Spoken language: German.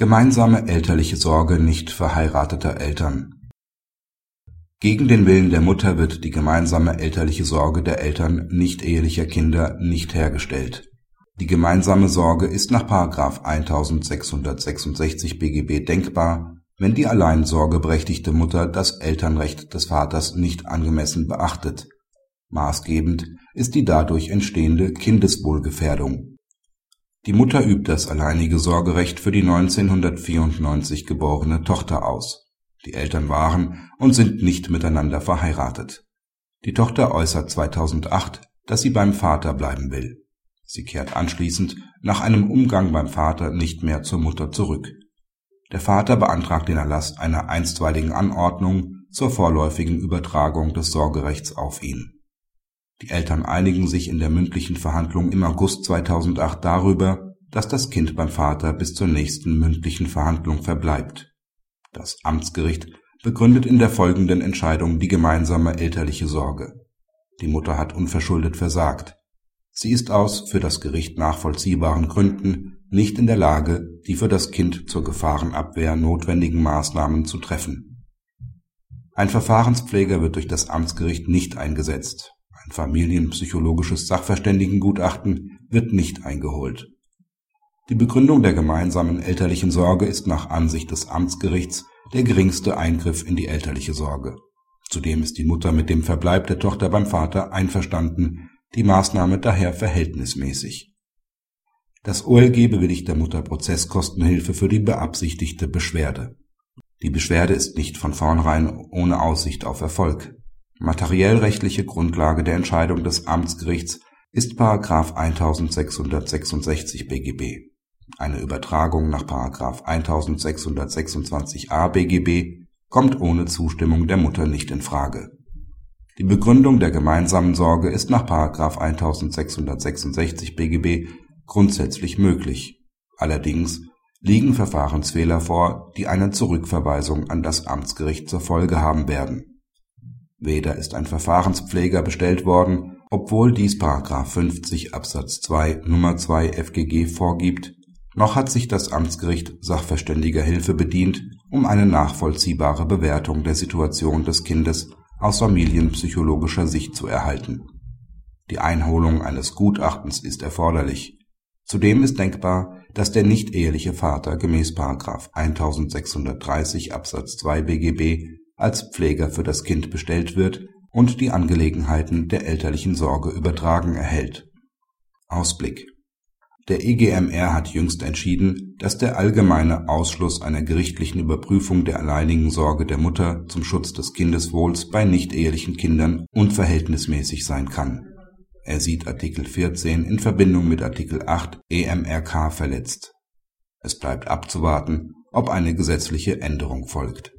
Gemeinsame elterliche Sorge nicht verheirateter Eltern Gegen den Willen der Mutter wird die gemeinsame elterliche Sorge der Eltern nicht-ehelicher Kinder nicht hergestellt. Die gemeinsame Sorge ist nach § 1666 BGB denkbar, wenn die allein sorgeberechtigte Mutter das Elternrecht des Vaters nicht angemessen beachtet. Maßgebend ist die dadurch entstehende Kindeswohlgefährdung die Mutter übt das alleinige Sorgerecht für die 1994 geborene Tochter aus. Die Eltern waren und sind nicht miteinander verheiratet. Die Tochter äußert 2008, dass sie beim Vater bleiben will. Sie kehrt anschließend nach einem Umgang beim Vater nicht mehr zur Mutter zurück. Der Vater beantragt den Erlass einer einstweiligen Anordnung zur vorläufigen Übertragung des Sorgerechts auf ihn die Eltern einigen sich in der mündlichen Verhandlung im August 2008 darüber, dass das Kind beim Vater bis zur nächsten mündlichen Verhandlung verbleibt. Das Amtsgericht begründet in der folgenden Entscheidung die gemeinsame elterliche Sorge. Die Mutter hat unverschuldet versagt. Sie ist aus für das Gericht nachvollziehbaren Gründen nicht in der Lage, die für das Kind zur Gefahrenabwehr notwendigen Maßnahmen zu treffen. Ein Verfahrenspfleger wird durch das Amtsgericht nicht eingesetzt ein familienpsychologisches Sachverständigengutachten wird nicht eingeholt. Die Begründung der gemeinsamen elterlichen Sorge ist nach Ansicht des Amtsgerichts der geringste Eingriff in die elterliche Sorge. Zudem ist die Mutter mit dem Verbleib der Tochter beim Vater einverstanden, die Maßnahme daher verhältnismäßig. Das OLG bewilligt der Mutter Prozesskostenhilfe für die beabsichtigte Beschwerde. Die Beschwerde ist nicht von vornherein ohne Aussicht auf Erfolg Materiellrechtliche Grundlage der Entscheidung des Amtsgerichts ist § 1666 BGB. Eine Übertragung nach § 1626a BGB kommt ohne Zustimmung der Mutter nicht in Frage. Die Begründung der gemeinsamen Sorge ist nach § 1666 BGB grundsätzlich möglich. Allerdings liegen Verfahrensfehler vor, die eine Zurückverweisung an das Amtsgericht zur Folge haben werden Weder ist ein Verfahrenspfleger bestellt worden, obwohl dies § 50 Absatz 2 Nummer 2 FGG vorgibt, noch hat sich das Amtsgericht Sachverständigerhilfe bedient, um eine nachvollziehbare Bewertung der Situation des Kindes aus familienpsychologischer Sicht zu erhalten. Die Einholung eines Gutachtens ist erforderlich. Zudem ist denkbar, dass der nicht-eheliche Vater gemäß § 1630 Absatz 2 BGB als Pfleger für das Kind bestellt wird und die Angelegenheiten der elterlichen Sorge übertragen erhält. Ausblick Der EGMR hat jüngst entschieden, dass der allgemeine Ausschluss einer gerichtlichen Überprüfung der alleinigen Sorge der Mutter zum Schutz des Kindeswohls bei nicht-ehelichen Kindern unverhältnismäßig sein kann. Er sieht Artikel 14 in Verbindung mit Artikel 8 EMRK verletzt. Es bleibt abzuwarten, ob eine gesetzliche Änderung folgt